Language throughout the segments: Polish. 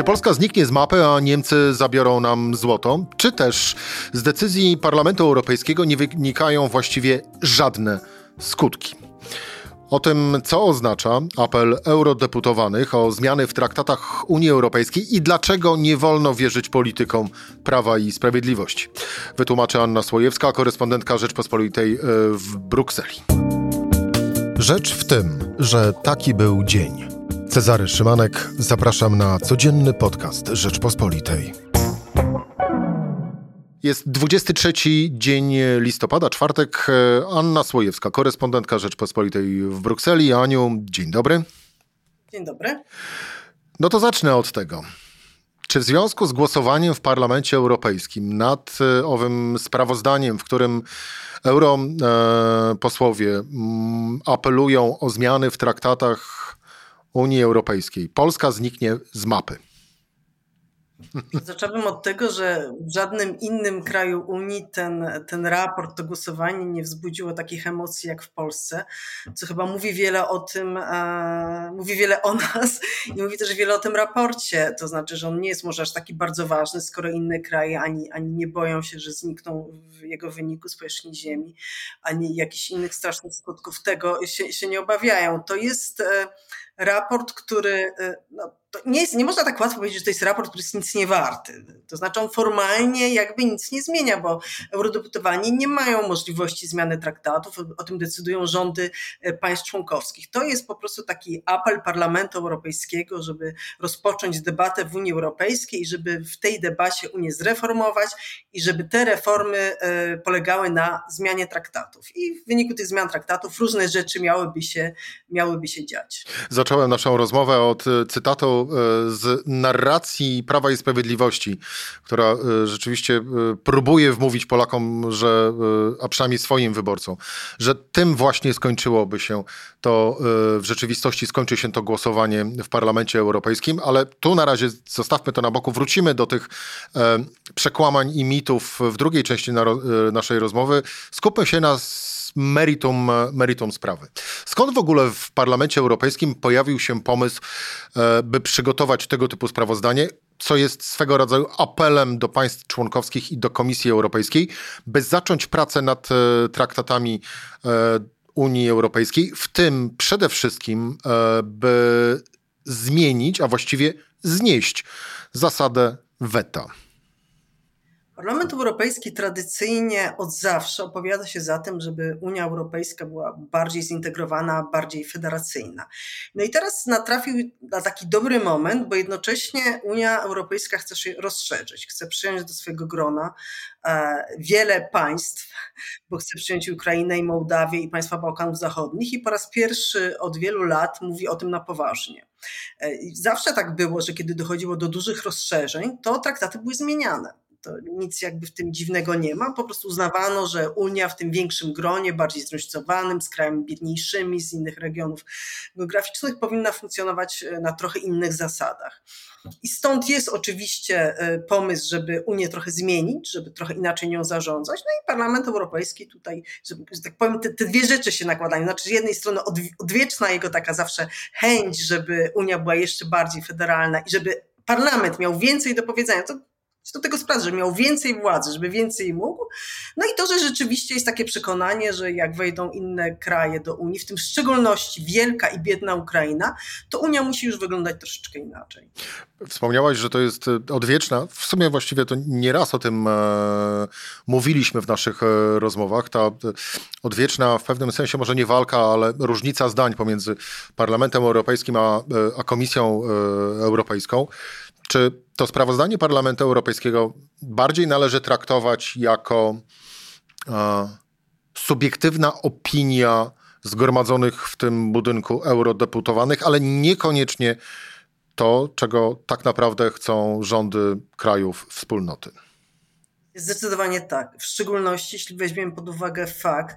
Czy Polska zniknie z mapy, a Niemcy zabiorą nam złoto? Czy też z decyzji Parlamentu Europejskiego nie wynikają właściwie żadne skutki? O tym, co oznacza apel eurodeputowanych o zmiany w traktatach Unii Europejskiej i dlaczego nie wolno wierzyć politykom Prawa i Sprawiedliwości. Wytłumaczy Anna Słojewska, korespondentka Rzeczpospolitej e, w Brukseli. Rzecz w tym, że taki był dzień. Cezary Szymanek, zapraszam na codzienny podcast Rzeczpospolitej. Jest 23 dzień listopada, czwartek. Anna Słojewska, korespondentka Rzeczpospolitej w Brukseli. Aniu, dzień dobry. Dzień dobry. No to zacznę od tego. Czy w związku z głosowaniem w Parlamencie Europejskim nad e, owym sprawozdaniem, w którym europosłowie e, apelują o zmiany w traktatach Unii Europejskiej. Polska zniknie z mapy. Zacząłbym od tego, że w żadnym innym kraju Unii ten, ten raport, to głosowanie nie wzbudziło takich emocji jak w Polsce, co chyba mówi wiele o tym, e, mówi wiele o nas i mówi też wiele o tym raporcie. To znaczy, że on nie jest może aż taki bardzo ważny, skoro inne kraje ani, ani nie boją się, że znikną w jego wyniku z powierzchni Ziemi, ani jakichś innych strasznych skutków tego się, się nie obawiają. To jest. E, raport, który y, no, nie, jest, nie można tak łatwo powiedzieć, że to jest raport, który jest nic nie warty. To znaczy on formalnie jakby nic nie zmienia, bo eurodeputowani nie mają możliwości zmiany traktatów, o tym decydują rządy y, państw członkowskich. To jest po prostu taki apel Parlamentu Europejskiego, żeby rozpocząć debatę w Unii Europejskiej i żeby w tej debacie Unię zreformować i żeby te reformy y, polegały na zmianie traktatów. I w wyniku tych zmian traktatów różne rzeczy miałyby się, miałyby się dziać zacząłem naszą rozmowę od e, cytatu e, z narracji Prawa i Sprawiedliwości, która e, rzeczywiście próbuje wmówić Polakom, że, a przynajmniej swoim wyborcom, że tym właśnie skończyłoby się to, w rzeczywistości skończy się to głosowanie w Parlamencie Europejskim, ale tu na razie zostawmy to na boku, wrócimy do tych przekłamań i mitów w drugiej części naszej rozmowy. Skupmy się na meritum, meritum sprawy. Skąd w ogóle w Parlamencie Europejskim pojawił się pomysł, e, by przygotować tego typu sprawozdanie, co jest swego rodzaju apelem do państw członkowskich i do Komisji Europejskiej, by zacząć pracę nad e, traktatami e, Unii Europejskiej, w tym przede wszystkim, by zmienić, a właściwie znieść zasadę weta. Parlament Europejski tradycyjnie od zawsze opowiada się za tym, żeby Unia Europejska była bardziej zintegrowana, bardziej federacyjna. No i teraz natrafił na taki dobry moment, bo jednocześnie Unia Europejska chce się rozszerzyć, chce przyjąć do swojego grona e, wiele państw, bo chce przyjąć Ukrainę i Mołdawię i państwa Bałkanów Zachodnich i po raz pierwszy od wielu lat mówi o tym na poważnie. E, zawsze tak było, że kiedy dochodziło do dużych rozszerzeń, to traktaty były zmieniane to nic jakby w tym dziwnego nie ma. Po prostu uznawano, że Unia w tym większym gronie, bardziej zróżnicowanym, z krajami biedniejszymi, z innych regionów geograficznych, powinna funkcjonować e, na trochę innych zasadach. I stąd jest oczywiście e, pomysł, żeby Unię trochę zmienić, żeby trochę inaczej nią zarządzać. No i Parlament Europejski tutaj, że tak powiem, te, te dwie rzeczy się nakładają. Znaczy, z jednej strony odwieczna jego taka zawsze chęć, żeby Unia była jeszcze bardziej federalna i żeby parlament miał więcej do powiedzenia. To do tego sprawy, żeby miał więcej władzy, żeby więcej mógł. No i to, że rzeczywiście jest takie przekonanie, że jak wejdą inne kraje do Unii, w tym w szczególności wielka i biedna Ukraina, to Unia musi już wyglądać troszeczkę inaczej. Wspomniałaś, że to jest e, odwieczna. W sumie właściwie to nieraz o tym e, mówiliśmy w naszych e, rozmowach. Ta odwieczna, w pewnym sensie może nie walka, ale różnica zdań pomiędzy Parlamentem Europejskim a, a Komisją Europejską. Czy to sprawozdanie Parlamentu Europejskiego bardziej należy traktować jako e, subiektywna opinia zgromadzonych w tym budynku eurodeputowanych, ale niekoniecznie to, czego tak naprawdę chcą rządy krajów wspólnoty? Zdecydowanie tak. W szczególności, jeśli weźmiemy pod uwagę fakt,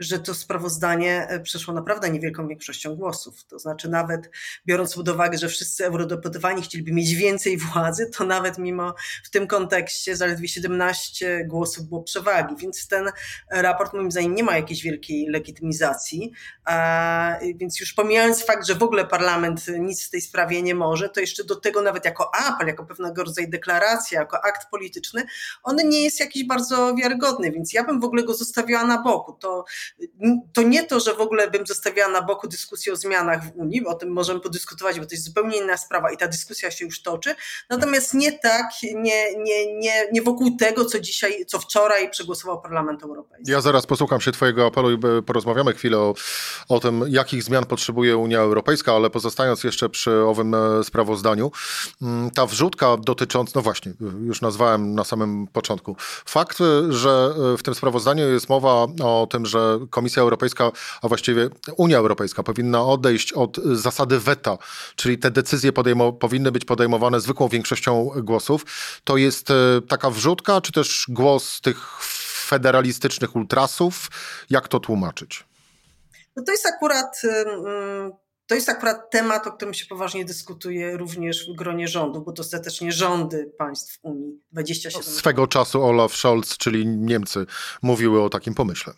że to sprawozdanie e, przeszło naprawdę niewielką większością głosów. To znaczy, nawet biorąc pod uwagę, że wszyscy eurodeputowani chcieliby mieć więcej władzy, to nawet mimo w tym kontekście zaledwie 17 głosów było przewagi. Więc ten raport, moim zdaniem, nie ma jakiejś wielkiej legitymizacji. Więc już pomijając fakt, że w ogóle parlament nic w tej sprawie nie może, to jeszcze do tego nawet jako apel, jako pewnego rodzaju deklaracja, jako akt polityczny, on nie jest jakiś bardzo wiarygodny, więc ja bym w ogóle go zostawiła na boku. To, to nie to, że w ogóle bym zostawiła na boku dyskusję o zmianach w Unii, bo o tym możemy podyskutować, bo to jest zupełnie inna sprawa i ta dyskusja się już toczy, natomiast nie tak, nie, nie, nie, nie wokół tego, co dzisiaj, co wczoraj przegłosował Parlament Europejski. Ja zaraz posłucham się Twojego apelu i porozmawiamy chwilę o, o tym, jakich zmian potrzebuje Unia Europejska, ale pozostając jeszcze przy owym e, sprawozdaniu, mm, ta wrzutka dotycząca, no właśnie, już nazwałem na samym początku, Fakt, że w tym sprawozdaniu jest mowa o tym, że Komisja Europejska, a właściwie Unia Europejska powinna odejść od zasady weta, czyli te decyzje powinny być podejmowane zwykłą większością głosów, to jest e, taka wrzutka, czy też głos tych federalistycznych ultrasów? Jak to tłumaczyć? No to jest akurat to jest akurat temat, o którym się poważnie dyskutuje również w gronie rządów, bo to ostatecznie rządy państw Unii 27. Swego czasu Olaf Scholz, czyli Niemcy, mówiły o takim pomyśle.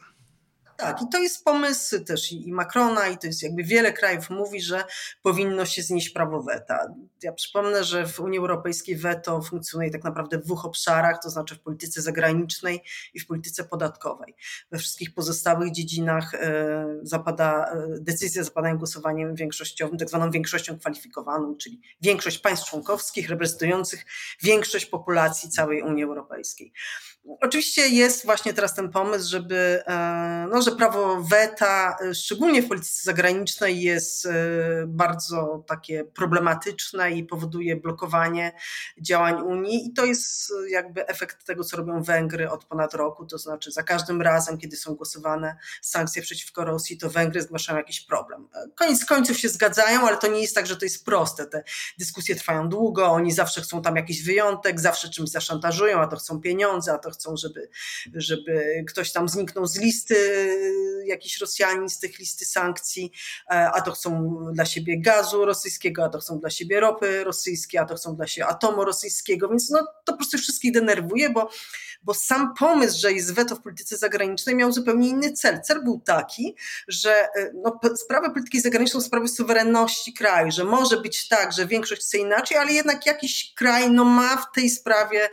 Tak, i to jest pomysł też i Macrona, i to jest jakby wiele krajów mówi, że powinno się znieść prawo weta. Ja przypomnę, że w Unii Europejskiej weto funkcjonuje tak naprawdę w dwóch obszarach, to znaczy w polityce zagranicznej i w polityce podatkowej. We wszystkich pozostałych dziedzinach e, zapada, e, decyzje zapadają głosowaniem większościowym, tak zwaną większością kwalifikowaną, czyli większość państw członkowskich reprezentujących większość populacji całej Unii Europejskiej. Oczywiście jest właśnie teraz ten pomysł, żeby, e, no, że prawo weta, e, szczególnie w polityce zagranicznej, jest e, bardzo takie problematyczne i powoduje blokowanie działań Unii. I to jest jakby efekt tego, co robią Węgry od ponad roku. To znaczy, za każdym razem, kiedy są głosowane sankcje przeciwko Rosji, to Węgry zgłaszają jakiś problem. Koniec końców się zgadzają, ale to nie jest tak, że to jest proste. Te dyskusje trwają długo, oni zawsze chcą tam jakiś wyjątek, zawsze czymś zaszantażują, a to chcą pieniądze, a to chcą, żeby, żeby ktoś tam zniknął z listy, jakiś Rosjanin z tych listy sankcji, e, a to chcą dla siebie gazu rosyjskiego, a to chcą dla siebie ropy rosyjskiej, a to chcą dla siebie atomu rosyjskiego, więc no, to po prostu wszystkich denerwuje, bo, bo sam pomysł, że jest weto w polityce zagranicznej miał zupełnie inny cel. Cel był taki, że e, no, sprawy polityki zagranicznej są sprawy suwerenności kraju, że może być tak, że większość chce inaczej, ale jednak jakiś kraj no, ma w tej sprawie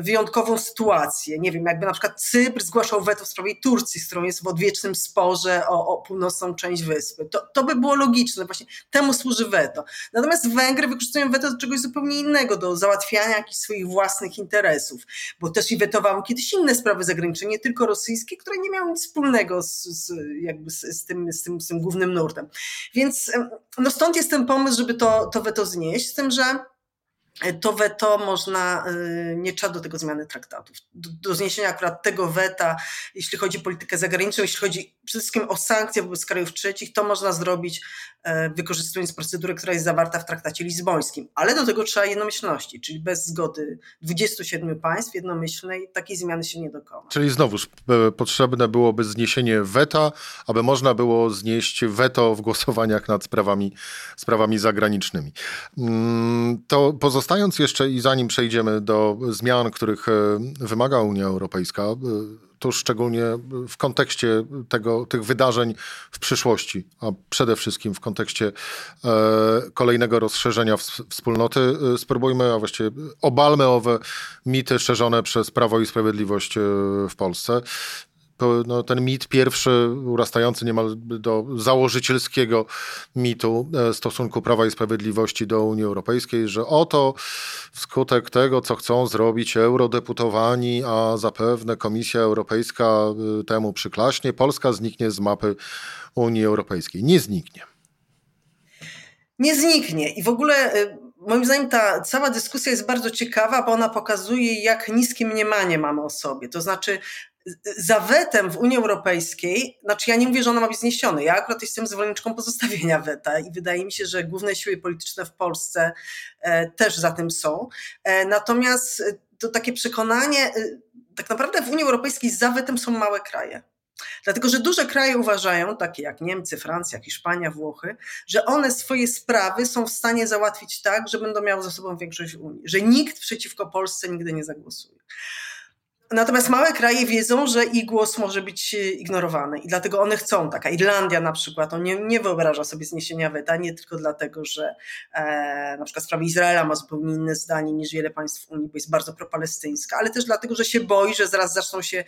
wyjątkową sytuację. Nie wiem, jakby na przykład Cypr zgłaszał weto w sprawie Turcji, z którą jest w odwiecznym sporze o, o północną część wyspy. To, to by było logiczne, właśnie temu służy weto. Natomiast Węgry wykorzystują weto do czegoś zupełnie innego, do załatwiania jakichś swoich własnych interesów, bo też i wetowały kiedyś inne sprawy zagraniczne, nie tylko rosyjskie, które nie miały nic wspólnego z, z jakby z, z, tym, z, tym, z tym głównym nurtem. Więc no stąd jest ten pomysł, żeby to, to weto znieść, z tym, że to weto można, y, nie trzeba do tego zmiany traktatów. Do, do, zniesienia akurat tego weta, jeśli chodzi o politykę zagraniczną, jeśli chodzi przede wszystkim o sankcje wobec krajów trzecich, to można zrobić wykorzystując procedurę, która jest zawarta w traktacie lizbońskim. Ale do tego trzeba jednomyślności, czyli bez zgody 27 państw jednomyślnej takiej zmiany się nie dokona. Czyli znowuż e, potrzebne byłoby zniesienie weta, aby można było znieść weto w głosowaniach nad sprawami, sprawami zagranicznymi. Mm, to Pozostając jeszcze i zanim przejdziemy do zmian, których e, wymaga Unia Europejska, e, to szczególnie w kontekście tego, tych wydarzeń w przyszłości, a przede wszystkim w kontekście e, kolejnego rozszerzenia wspólnoty, spróbujmy, a właściwie obalmy owe mity szerzone przez Prawo i Sprawiedliwość w Polsce no, ten mit pierwszy, urastający niemal do założycielskiego mitu e, stosunku Prawa i Sprawiedliwości do Unii Europejskiej, że oto wskutek tego, co chcą zrobić eurodeputowani, a zapewne Komisja Europejska e, temu przyklaśnie, Polska zniknie z mapy Unii Europejskiej. Nie zniknie. Nie zniknie. I w ogóle e, moim zdaniem ta cała dyskusja jest bardzo ciekawa, bo ona pokazuje, jak niskie mniemanie mamy o sobie. To znaczy, za wetem w Unii Europejskiej, znaczy ja nie mówię, że ono ma być zniesione, ja akurat jestem zwolenniczką pozostawienia weta i wydaje mi się, że główne siły polityczne w Polsce e, też za tym są. E, natomiast to takie przekonanie, tak naprawdę w Unii Europejskiej za wetem są małe kraje. Dlatego, że duże kraje uważają, takie jak Niemcy, Francja, Hiszpania, Włochy, że one swoje sprawy są w stanie załatwić tak, że będą miały za sobą większość w Unii, że nikt przeciwko Polsce nigdy nie zagłosuje. Natomiast małe kraje wiedzą, że ich głos może być e, ignorowany i dlatego one chcą. Taka Irlandia na przykład, on nie, nie wyobraża sobie zniesienia weta, nie tylko dlatego, że e, na przykład w sprawie Izraela ma zupełnie inne zdanie niż wiele państw Unii, bo jest bardzo propalestyńska, ale też dlatego, że się boi, że zaraz zaczną się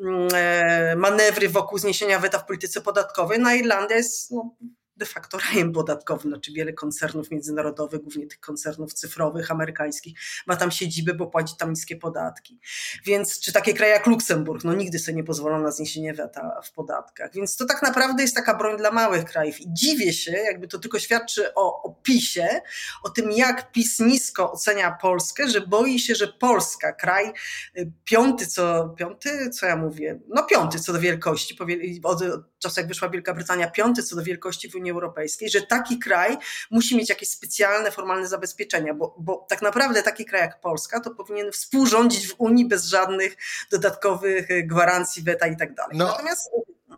mm, e, manewry wokół zniesienia weta w polityce podatkowej. Na no, Irlandia jest no, de facto rajem podatkowym, znaczy wiele koncernów międzynarodowych, głównie tych koncernów cyfrowych, amerykańskich, ma tam siedzibę, bo płaci tam niskie podatki. Więc, czy takie kraje jak Luksemburg, no nigdy sobie nie pozwolą na zniesienie weta w podatkach. Więc to tak naprawdę jest taka broń dla małych krajów. I dziwię się, jakby to tylko świadczy o, o PiSie, o tym jak PiS nisko ocenia Polskę, że boi się, że Polska, kraj y, piąty co, piąty, co ja mówię, no piąty co do wielkości, od, od czasu jak wyszła Wielka Brytania, piąty co do wielkości w Unii Europejskiej, że taki kraj musi mieć jakieś specjalne, formalne zabezpieczenia, bo, bo tak naprawdę taki kraj jak Polska to powinien współrządzić w Unii bez żadnych dodatkowych e, gwarancji, weta i tak dalej. No. Natomiast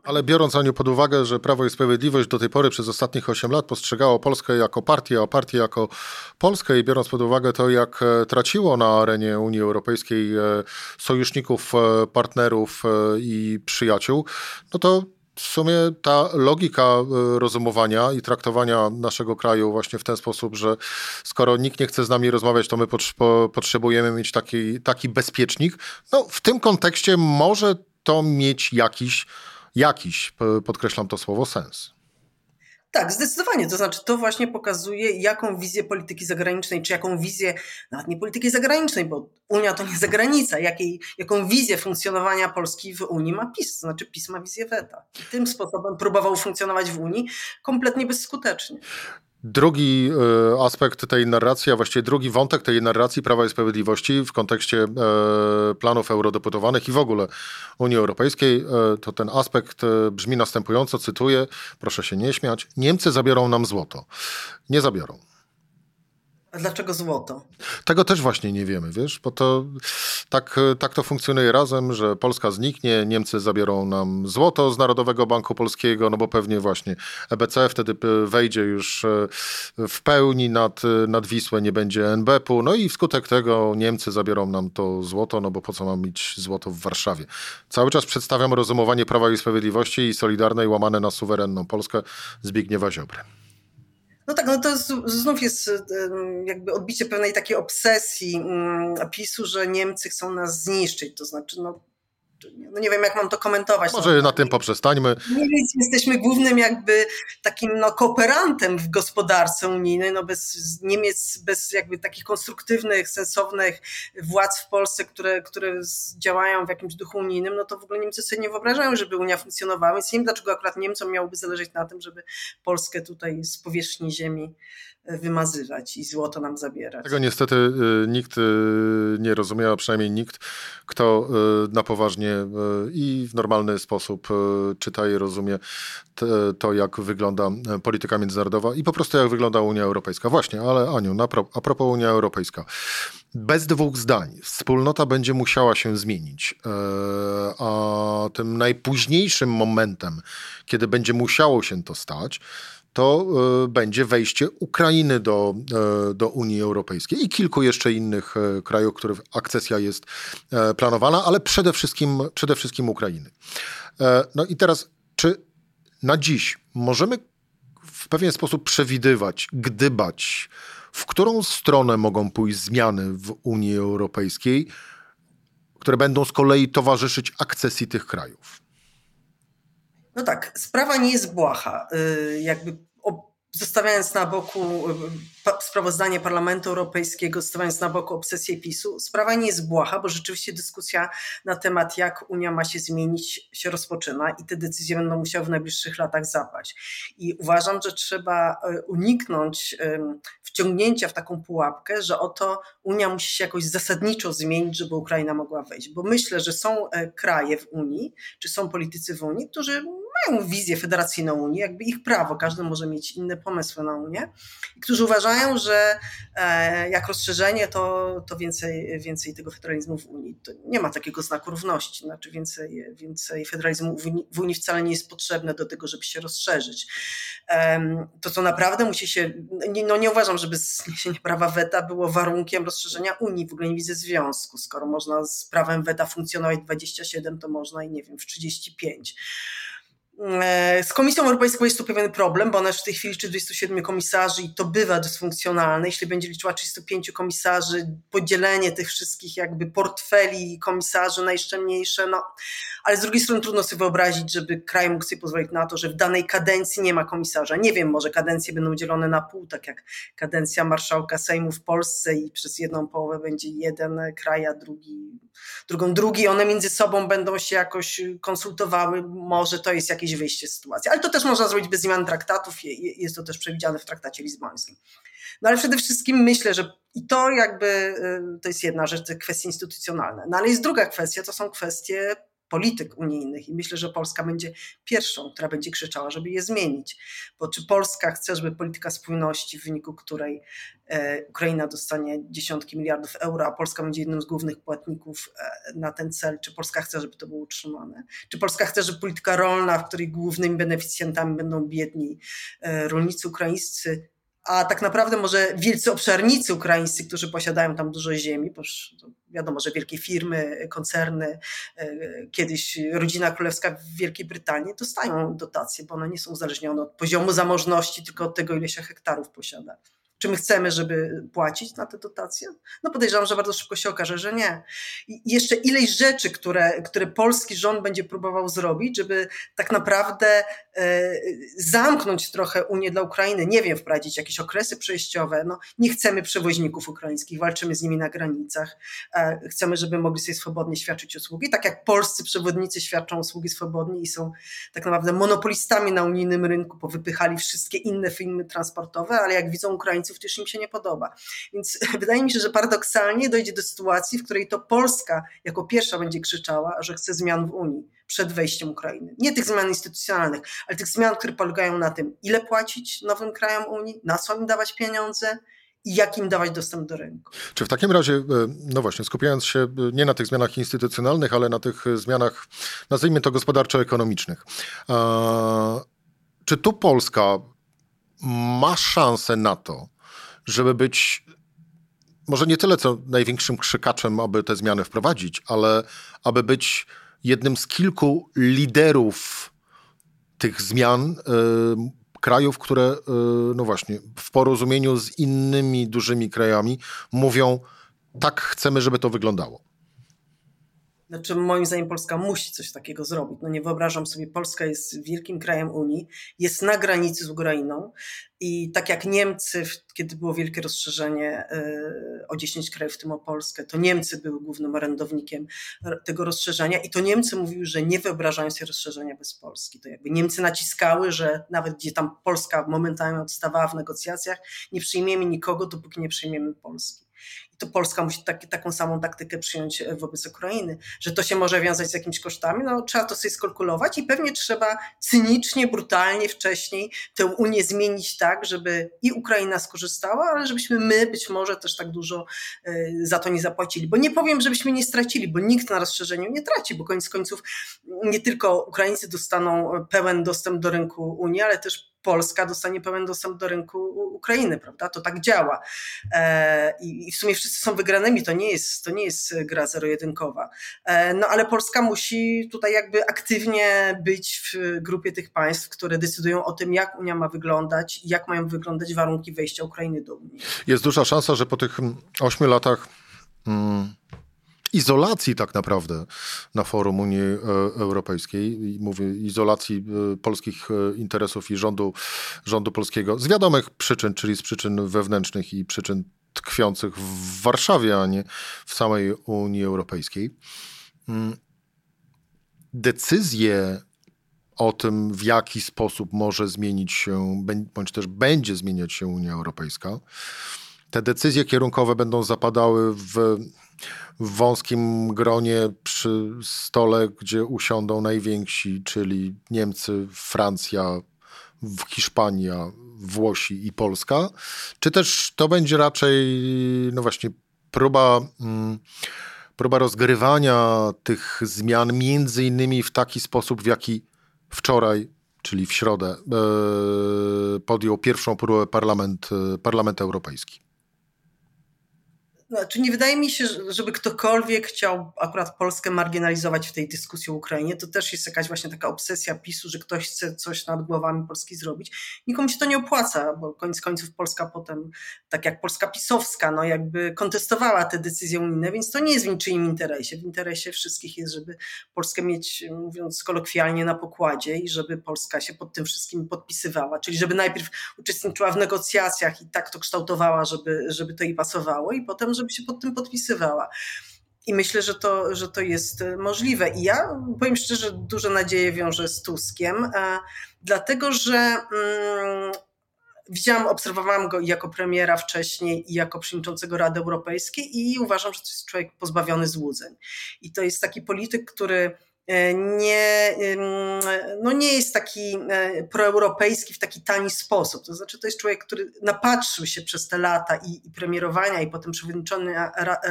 ale biorąc Aniu pod uwagę, że Prawo i Sprawiedliwość do tej pory przez ostatnich 8 lat postrzegało Polskę jako partię, a partię jako Polskę i biorąc pod uwagę to, jak e, traciło na arenie Unii Europejskiej e, sojuszników, partnerów i przyjaciół, no to w sumie ta logika e, rozumowania i traktowania naszego kraju właśnie w ten sposób, że skoro nikt nie chce z nami rozmawiać, to my potrzebujemy mieć taki, taki bezpiecznik, no w tym kontekście może to mieć jakiś, jakiś, podkreślam to słowo, sens. Tak, zdecydowanie. To znaczy, to właśnie pokazuje, jaką wizję polityki zagranicznej, czy jaką wizję, nawet nie polityki zagranicznej, bo Unia to nie zagranica, jakiej, jaką wizję funkcjonowania Polski w Unii ma PiS. To znaczy, PiS ma wizję weta. I tym sposobem próbował funkcjonować w Unii kompletnie bezskutecznie. Drugi e, aspekt tej narracji, a właściwie drugi wątek tej narracji Prawa i Sprawiedliwości w kontekście e, planów eurodeputowanych i w ogóle Unii Europejskiej, e, to ten aspekt brzmi następująco, cytuję, proszę się nie śmiać, Niemcy zabiorą nam złoto. Nie zabiorą. A dlaczego złoto? Tego też właśnie nie wiemy, wiesz, bo to tak, tak to funkcjonuje razem, że Polska zniknie, Niemcy zabiorą nam złoto z Narodowego Banku Polskiego, no bo pewnie właśnie EBC wtedy wejdzie już e, w pełni nad, nad Wisłę, nie będzie NBP-u, no i wskutek tego Niemcy zabiorą nam to złoto, no bo po co mam mieć złoto w Warszawie? Cały czas przedstawiam rozumowanie Prawa i Sprawiedliwości i Solidarnej łamane na suwerenną Polskę Zbigniewa Ziobry. No tak, no to znów jest jakby odbicie pewnej takiej obsesji mm, PiSu, że Niemcy chcą nas zniszczyć. To znaczy, no no nie wiem, jak mam to komentować. Może na tym poprzestańmy. Niemiec jesteśmy głównym jakby takim no, koooperantem w gospodarce unijnej. No bez Niemiec, bez jakby takich konstruktywnych, sensownych władz w Polsce, które, które działają w jakimś duchu unijnym, no to w ogóle Niemcy sobie nie wyobrażają, żeby Unia funkcjonowała. Więc nie wiem, dlaczego akurat Niemcom miałoby zależeć na tym, żeby Polskę tutaj z powierzchni ziemi wymazywać i złoto nam zabierać. Tego niestety y, nikt y, nie rozumie, a przynajmniej nikt, kto y, na poważnie i w normalny sposób czyta i rozumie to, jak wygląda polityka międzynarodowa i po prostu jak wygląda Unia Europejska. Właśnie, ale Aniu, a propos Unia Europejska. Bez dwóch zdań. Wspólnota będzie musiała się zmienić, a tym najpóźniejszym momentem, kiedy będzie musiało się to stać, to e, będzie wejście Ukrainy do, e, do Unii Europejskiej i kilku jeszcze innych e, krajów, których akcesja jest planowana, ale przede wszystkim, przede wszystkim Ukrainy. No i teraz, czy na dziś możemy w pewien sposób przewidywać, gdybać, w którą stronę mogą pójść zmiany w Unii Europejskiej, które będą z kolei towarzyszyć akcesji tych krajów? No tak, sprawa nie jest błaha. Y, jakby zostawiając na boku y, sprawozdanie Parlamentu Europejskiego, zostawiając na boku obsesję PiSu, sprawa nie jest błaha, bo rzeczywiście dyskusja na temat, jak Unia ma się zmienić, się rozpoczyna i te decyzje będą musiały w najbliższych latach zapaść. I uważam, że trzeba y, uniknąć wciągnięcia w taką pułapkę, że oto Unia musi się jakoś zasadniczo zmienić, żeby Ukraina mogła wejść. Bo myślę, że są e, kraje w Unii, czy są politycy w Unii, którzy mają wizję federacyjną Unii, jakby ich prawo, każdy może mieć inne pomysły na Unię, którzy uważają, że e, jak rozszerzenie, to, to więcej, więcej tego federalizmu w Unii. To nie ma takiego znaku równości, znaczy więcej, więcej federalizmu w Unii, w Unii wcale nie jest potrzebne do tego, żeby się rozszerzyć. To, co naprawdę musi się, no nie uważam, żeby zniesienie prawa weta było warunkiem rozszerzenia Unii, w ogóle nie widzę związku, skoro można z prawem weta funkcjonować 27, to można i nie wiem, w 35. E, z Komisją Europejską jest tu pewien problem, bo ona już w tej chwili liczy 27 komisarzy i to bywa dysfunkcjonalne. Jeśli będzie liczyła 35 komisarzy, podzielenie tych wszystkich jakby portfeli komisarzy na jeszcze mniejsze, no ale z drugiej strony trudno sobie wyobrazić, żeby kraj mógł sobie pozwolić na to, że w danej kadencji nie ma komisarza. Nie wiem, może kadencje będą dzielone na pół, tak jak kadencja marszałka Sejmu w Polsce i przez jedną połowę będzie jeden kraj, a drugi, drugą drugi. One między sobą będą się jakoś konsultowały. Może to jest jakieś wyjście z sytuacji. Ale to też można zrobić bez zmian traktatów. Jest to też przewidziane w traktacie lizbońskim. No ale przede wszystkim myślę, że i to jakby y, to jest jedna rzecz, te kwestie instytucjonalne. No ale jest druga kwestia, to są kwestie polityk unijnych i myślę, że Polska będzie pierwszą, która będzie krzyczała, żeby je zmienić. Bo czy Polska chce, żeby polityka spójności, w wyniku której e, Ukraina dostanie dziesiątki miliardów euro, a Polska będzie jednym z głównych płatników e, na ten cel, czy Polska chce, żeby to było utrzymane? Czy Polska chce, żeby polityka rolna, w której głównymi beneficjentami będą biedni e, rolnicy ukraińscy, a tak naprawdę może wielcy obszarnicy ukraińscy, którzy posiadają tam dużo ziemi, bo wiadomo, że wielkie firmy, koncerny, e, kiedyś rodzina królewska w Wielkiej Brytanii dostają dotacje, bo one nie są uzależnione od poziomu zamożności, tylko od tego, ile się hektarów posiada. Czy my chcemy, żeby płacić na te dotacje? No podejrzewam, że bardzo szybko się okaże, że nie. I jeszcze ileś rzeczy, które, które polski rząd będzie próbował zrobić, żeby tak naprawdę zamknąć trochę Unię dla Ukrainy, nie wiem, wprowadzić jakieś okresy przejściowe. No, nie chcemy przewoźników ukraińskich, walczymy z nimi na granicach. E, chcemy, żeby mogli sobie swobodnie świadczyć usługi, tak jak polscy przewodnicy świadczą usługi swobodnie i są tak naprawdę monopolistami na unijnym rynku, bo wypychali wszystkie inne firmy transportowe, ale jak widzą Ukraińców, Ukraińców też im się nie podoba. Więc wydaje mi się, że paradoksalnie dojdzie do sytuacji, w której to Polska jako pierwsza będzie krzyczała, że chce zmian w Unii przed wejściem Ukrainy. Nie tych zmian instytucjonalnych, ale tych zmian, które polegają na tym, ile płacić nowym krajom Unii, na co im dawać pieniądze, i jak im dawać dostęp do rynku. Czy w takim razie, e, no właśnie, skupiając się e, nie na tych zmianach instytucjonalnych, ale na tych zmianach, nazwijmy to gospodarczo-ekonomicznych, czy tu Polska ma szansę na to, żeby być może nie tyle co największym krzykaczem, aby te zmiany wprowadzić, ale aby być jednym z kilku liderów tych zmian y, krajów, które y, no właśnie w porozumieniu z innymi dużymi krajami mówią tak chcemy, żeby to wyglądało. Znaczy, moim zdaniem Polska musi coś takiego zrobić. No nie wyobrażam sobie, Polska jest wielkim krajem Unii, jest na granicy z Ukrainą i tak jak Niemcy, kiedy było wielkie rozszerzenie y, o 10 krajów, w tym o Polskę, to Niemcy były głównym orędownikiem tego rozszerzenia i to Niemcy mówiły, że nie wyobrażają sobie rozszerzenia bez Polski. To jakby Niemcy naciskały, że nawet gdzie tam Polska momentami odstawała w negocjacjach, nie przyjmiemy nikogo, dopóki nie przyjmiemy Polski to Polska musi taki, taką samą taktykę przyjąć e, wobec Ukrainy, że to się może wiązać z jakimiś kosztami, no trzeba to sobie skalkulować i pewnie trzeba cynicznie, brutalnie wcześniej tę Unię zmienić tak, żeby i Ukraina skorzystała, ale żebyśmy my być może też tak dużo e, za to nie zapłacili. Bo nie powiem, żebyśmy nie stracili, bo nikt na rozszerzeniu nie traci, bo koniec końców nie tylko Ukraińcy dostaną pełen dostęp do rynku Unii, ale też Polska dostanie pełen dostęp do rynku Ukrainy, prawda? To tak działa. E, I w sumie wszyscy są wygranymi, to nie jest, to nie jest gra zero-jedynkowa. E, no ale Polska musi tutaj jakby aktywnie być w grupie tych państw, które decydują o tym, jak Unia ma wyglądać jak mają wyglądać warunki wejścia Ukrainy do Unii. Jest duża szansa, że po tych ośmiu latach. Hmm izolacji tak naprawdę na forum Unii e, Europejskiej. Mówię izolacji e, polskich e, interesów i rządu, rządu polskiego z wiadomych przyczyn, czyli z przyczyn wewnętrznych i przyczyn tkwiących w Warszawie, a nie w samej Unii Europejskiej. Mm. Decyzje o tym, w jaki sposób może zmienić się, bądź też będzie zmieniać się Unia Europejska, te decyzje kierunkowe będą zapadały w, w wąskim gronie przy stole, gdzie usiądą najwięksi, czyli Niemcy, Francja, Hiszpania, Włosi i Polska, czy też to będzie raczej, no właśnie, próba, mm, próba rozgrywania tych zmian, między innymi w taki sposób, w jaki wczoraj, czyli w środę, e, podjął pierwszą próbę Parlament, e, Parlament Europejski. Znaczy nie wydaje mi się, żeby ktokolwiek chciał akurat Polskę marginalizować w tej dyskusji o Ukrainie. To też jest jakaś właśnie taka obsesja PiSu, że ktoś chce coś nad głowami Polski zrobić. Nikomu się to nie opłaca, bo koniec końców Polska potem, tak jak Polska pisowska, no jakby kontestowała te decyzje unijne, więc to nie jest w niczyim interesie. W interesie wszystkich jest, żeby Polskę mieć, mówiąc kolokwialnie, na pokładzie i żeby Polska się pod tym wszystkim podpisywała. Czyli żeby najpierw uczestniczyła w negocjacjach i tak to kształtowała, żeby, żeby to jej pasowało i potem, żeby żeby się pod tym podpisywała. I myślę, że to, że to jest e, możliwe. I ja powiem szczerze, duże nadzieje wiążę z Tuskiem, e, dlatego że mm, widziałam, obserwowałam go jako premiera wcześniej i jako przewodniczącego Rady Europejskiej i uważam, że to jest człowiek pozbawiony złudzeń. I to jest taki polityk, który nie, no nie jest taki e, proeuropejski w taki tani sposób. To znaczy, to jest człowiek, który napatrzył się przez te lata i, i premierowania, i potem przewodniczący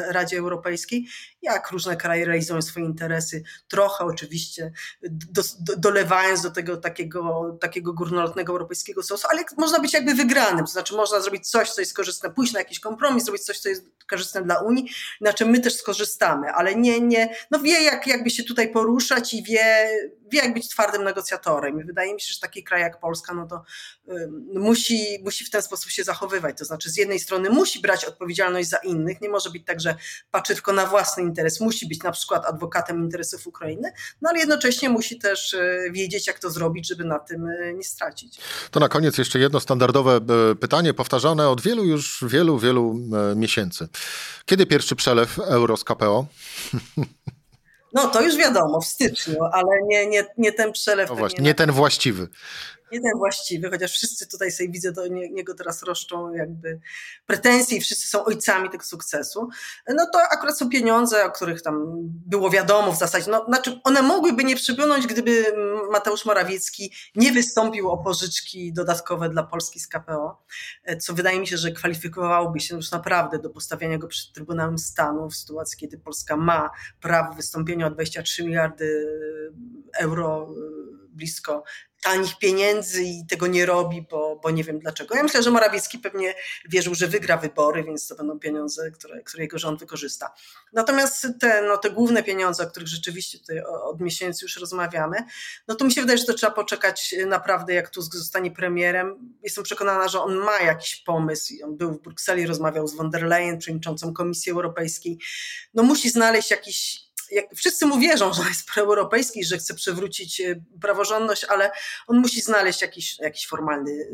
Radzie Europejskiej, jak różne kraje realizują swoje interesy, trochę oczywiście do, do, dolewając do tego takiego, takiego górnolotnego europejskiego sosu, ale można być jakby wygranym. To znaczy, można zrobić coś, co jest korzystne, pójść na jakiś kompromis, zrobić coś, co jest korzystne dla Unii, na czym my też skorzystamy, ale nie, nie, no wie, jak, jakby się tutaj poruszyć ruszać i wie, wie jak być twardym negocjatorem. I wydaje mi się, że taki kraj jak Polska, no to musi, musi w ten sposób się zachowywać. To znaczy, z jednej strony musi brać odpowiedzialność za innych, nie może być tak, że patrzy tylko na własny interes, musi być na przykład adwokatem interesów Ukrainy, no ale jednocześnie musi też y, wiedzieć, jak to zrobić, żeby na tym y, nie stracić. To na koniec jeszcze jedno standardowe pytanie, powtarzane od wielu już, wielu, wielu miesięcy. Kiedy pierwszy przelew euro z KPO? No to już wiadomo, w styczniu, ale nie, nie, nie ten przelew. No właśnie, nie, nie ten właściwy nie ten właściwy, chociaż wszyscy tutaj sobie widzę do niego teraz roszczą jakby pretensje i wszyscy są ojcami tego sukcesu, no to akurat są pieniądze, o których tam było wiadomo w zasadzie, no znaczy one mogłyby nie przypłynąć, gdyby Mateusz Morawiecki nie wystąpił o pożyczki dodatkowe dla Polski z KPO, co wydaje mi się, że kwalifikowałoby się już naprawdę do postawienia go przed Trybunałem Stanu w sytuacji, kiedy Polska ma prawo wystąpienia o 23 miliardy euro blisko tanich pieniędzy i tego nie robi, bo, bo nie wiem dlaczego. Ja myślę, że Morawiecki pewnie wierzył, że wygra wybory, więc to będą pieniądze, które, które jego rząd wykorzysta. Natomiast te, no, te główne pieniądze, o których rzeczywiście tutaj od miesięcy już rozmawiamy, no to mi się wydaje, że to trzeba poczekać naprawdę, jak Tusk zostanie premierem. Jestem przekonana, że on ma jakiś pomysł. On był w Brukseli, rozmawiał z von der Leyen, przewodniczącą Komisji Europejskiej. No musi znaleźć jakiś jak wszyscy mu wierzą, że on jest proeuropejski, że chce przywrócić e, praworządność, ale on musi znaleźć jakiś, jakiś formalny e,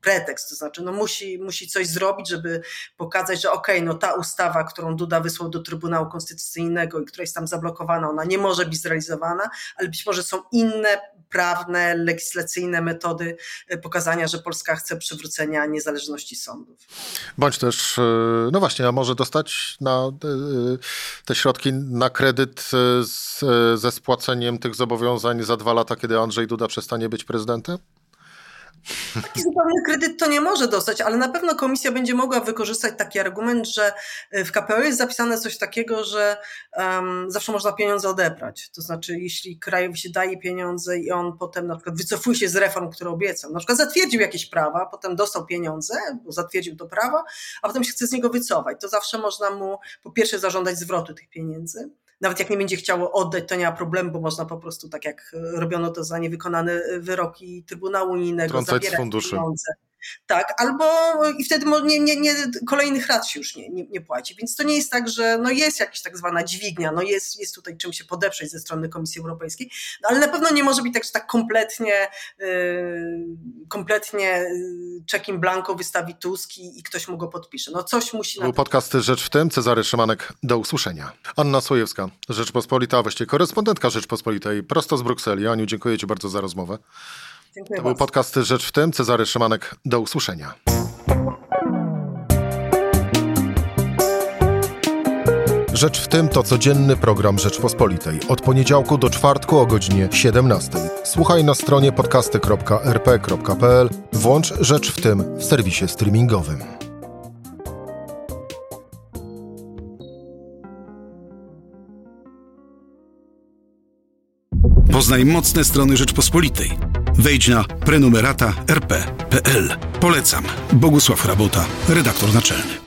pretekst, to znaczy no musi, musi coś zrobić, żeby pokazać, że okej, okay, no ta ustawa, którą Duda wysłał do Trybunału Konstytucyjnego i która jest tam zablokowana, ona nie może być zrealizowana, ale być może są inne prawne, legislacyjne metody e, pokazania, że Polska chce przywrócenia niezależności sądów. Bądź też, no właśnie, a może dostać na te środki na kredyt kredyt e, z, e, ze spłaceniem tych zobowiązań za dwa lata, kiedy Andrzej Duda przestanie być prezydentem? Taki zupełny kredyt to nie może dostać, ale na pewno komisja będzie mogła wykorzystać taki argument, że w KPO jest zapisane coś takiego, że um, zawsze można pieniądze odebrać. To znaczy, jeśli krajowi się daje pieniądze i on potem na przykład wycofuje się z reform, które obiecał, na przykład zatwierdził jakieś prawa, potem dostał pieniądze, zatwierdził to prawo, a potem się chce z niego wycofać, to zawsze można mu po pierwsze zażądać zwrotu tych pieniędzy, nawet jak nie będzie chciało oddać, to nie ma problemu, bo można po prostu, tak jak robiono to za niewykonane wyroki Trybunału Unijnego, Trącać zabierać funduszy. pieniądze. Tak, albo i wtedy nie, nie, nie, kolejnych rat się już nie, nie, nie, płaci. Więc to nie jest tak, że no jest jakaś tak zwana dźwignia, no jest, jest tutaj czym się podeprzeć ze strony Komisji Europejskiej, no ale na pewno nie może być tak, że tak kompletnie, yy, kompletnie check in blanco wystawi Tusk i, i, ktoś mu go podpisze. No coś musi... Był podcast Rzecz w tym, Cezary Szymanek, do usłyszenia. Anna Słojewska, Rzeczpospolita, właściwie korespondentka Rzeczpospolitej, prosto z Brukseli. Aniu, dziękuję Ci bardzo za rozmowę. Dziękuję to bardzo. był podcast Rzecz w tym. Cezary Szymanek. Do usłyszenia. Rzecz w tym to codzienny program Rzeczpospolitej. Od poniedziałku do czwartku o godzinie 17. Słuchaj na stronie podcasty.rp.pl. Włącz Rzecz w tym w serwisie streamingowym. Poznaj mocne strony Rzeczpospolitej. Wejdź na prenumerata rp.pl. Polecam. Bogusław Rabota, redaktor naczelny.